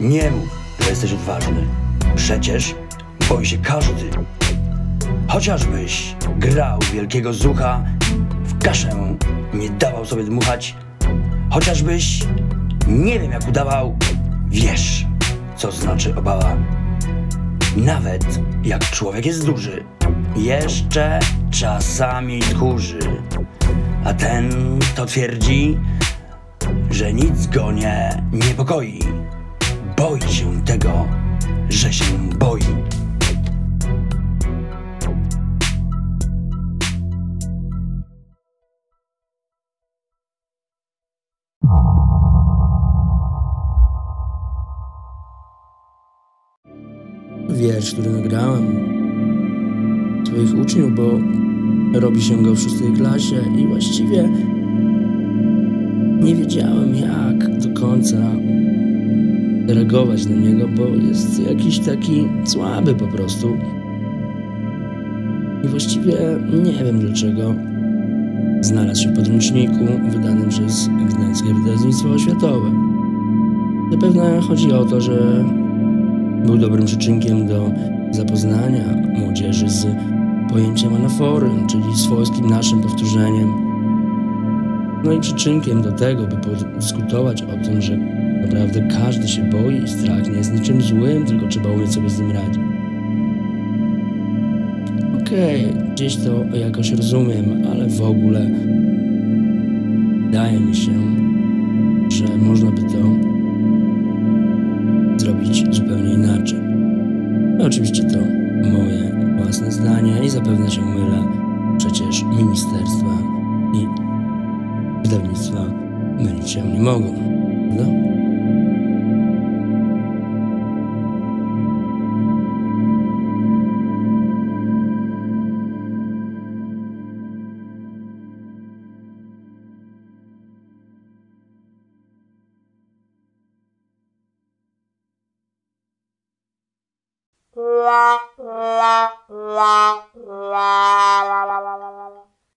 Nie mów, że jesteś odważny. Przecież boi się każdy. Chociażbyś grał wielkiego zucha, w kaszę nie dawał sobie dmuchać. Chociażbyś nie wiem jak udawał, wiesz, co znaczy obawa. Nawet jak człowiek jest duży, jeszcze czasami tchórzy. A ten to twierdzi, że nic go nie niepokoi. Boi się tego, że się boi. Wiersz, który nagrałem swoich uczniów, bo robi się go w szóstej klasie i właściwie nie wiedziałem jak do końca reagować na niego, bo jest jakiś taki słaby po prostu. I właściwie nie wiem dlaczego znalazł się w podręczniku wydanym przez Gdańskie Wydawnictwo Oświatowe. Zapewne chodzi o to, że był dobrym przyczynkiem do zapoznania młodzieży z pojęciem anafory, czyli swojskim naszym powtórzeniem. No i przyczynkiem do tego, by podyskutować o tym, że naprawdę każdy się boi i strach nie jest niczym złym, tylko trzeba umieć sobie z nim radzić. Okej, okay, gdzieś to jakoś rozumiem, ale w ogóle wydaje mi się, że można by to zrobić zupełnie inaczej. No, oczywiście to moje własne zdanie i zapewne się mylę. Przecież ministerstwa i wydawnictwa mylić się nie mogą, prawda? la la la